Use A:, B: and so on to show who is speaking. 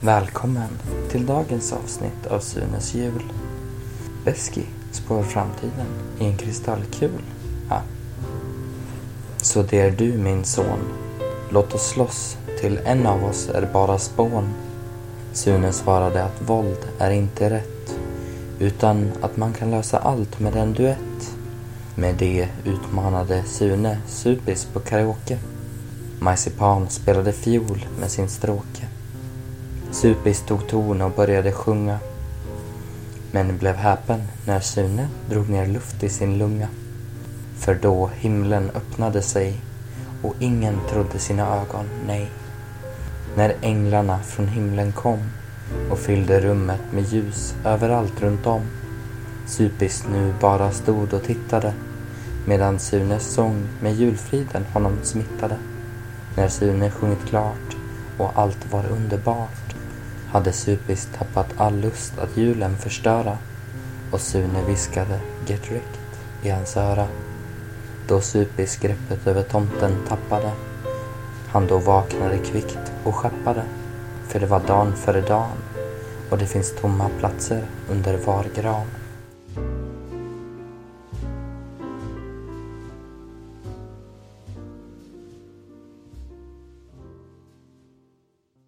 A: Välkommen till dagens avsnitt av Sunes jul. Beski spår framtiden i en kristallkul. Ja. Så det är du min son. Låt oss slåss till en av oss är bara spån. Sune svarade att våld är inte rätt utan att man kan lösa allt med en duett. Med det utmanade Sune Supis på karaoke. Marsipan spelade fiol med sin stråke. Supis tog ton och började sjunga. Men blev häpen när Sune drog ner luft i sin lunga. För då himlen öppnade sig och ingen trodde sina ögon, nej. När änglarna från himlen kom och fyllde rummet med ljus överallt runt om. Supis nu bara stod och tittade medan Sunes sång med julfriden honom smittade. När Sune sjungit klart och allt var underbart hade Supis tappat all lust att julen förstöra och Sune viskade Get rekt” i hans öra. Då Supis greppet över tomten tappade han då vaknade kvickt och schappade. för det var dan före dan och det finns tomma platser under var gran.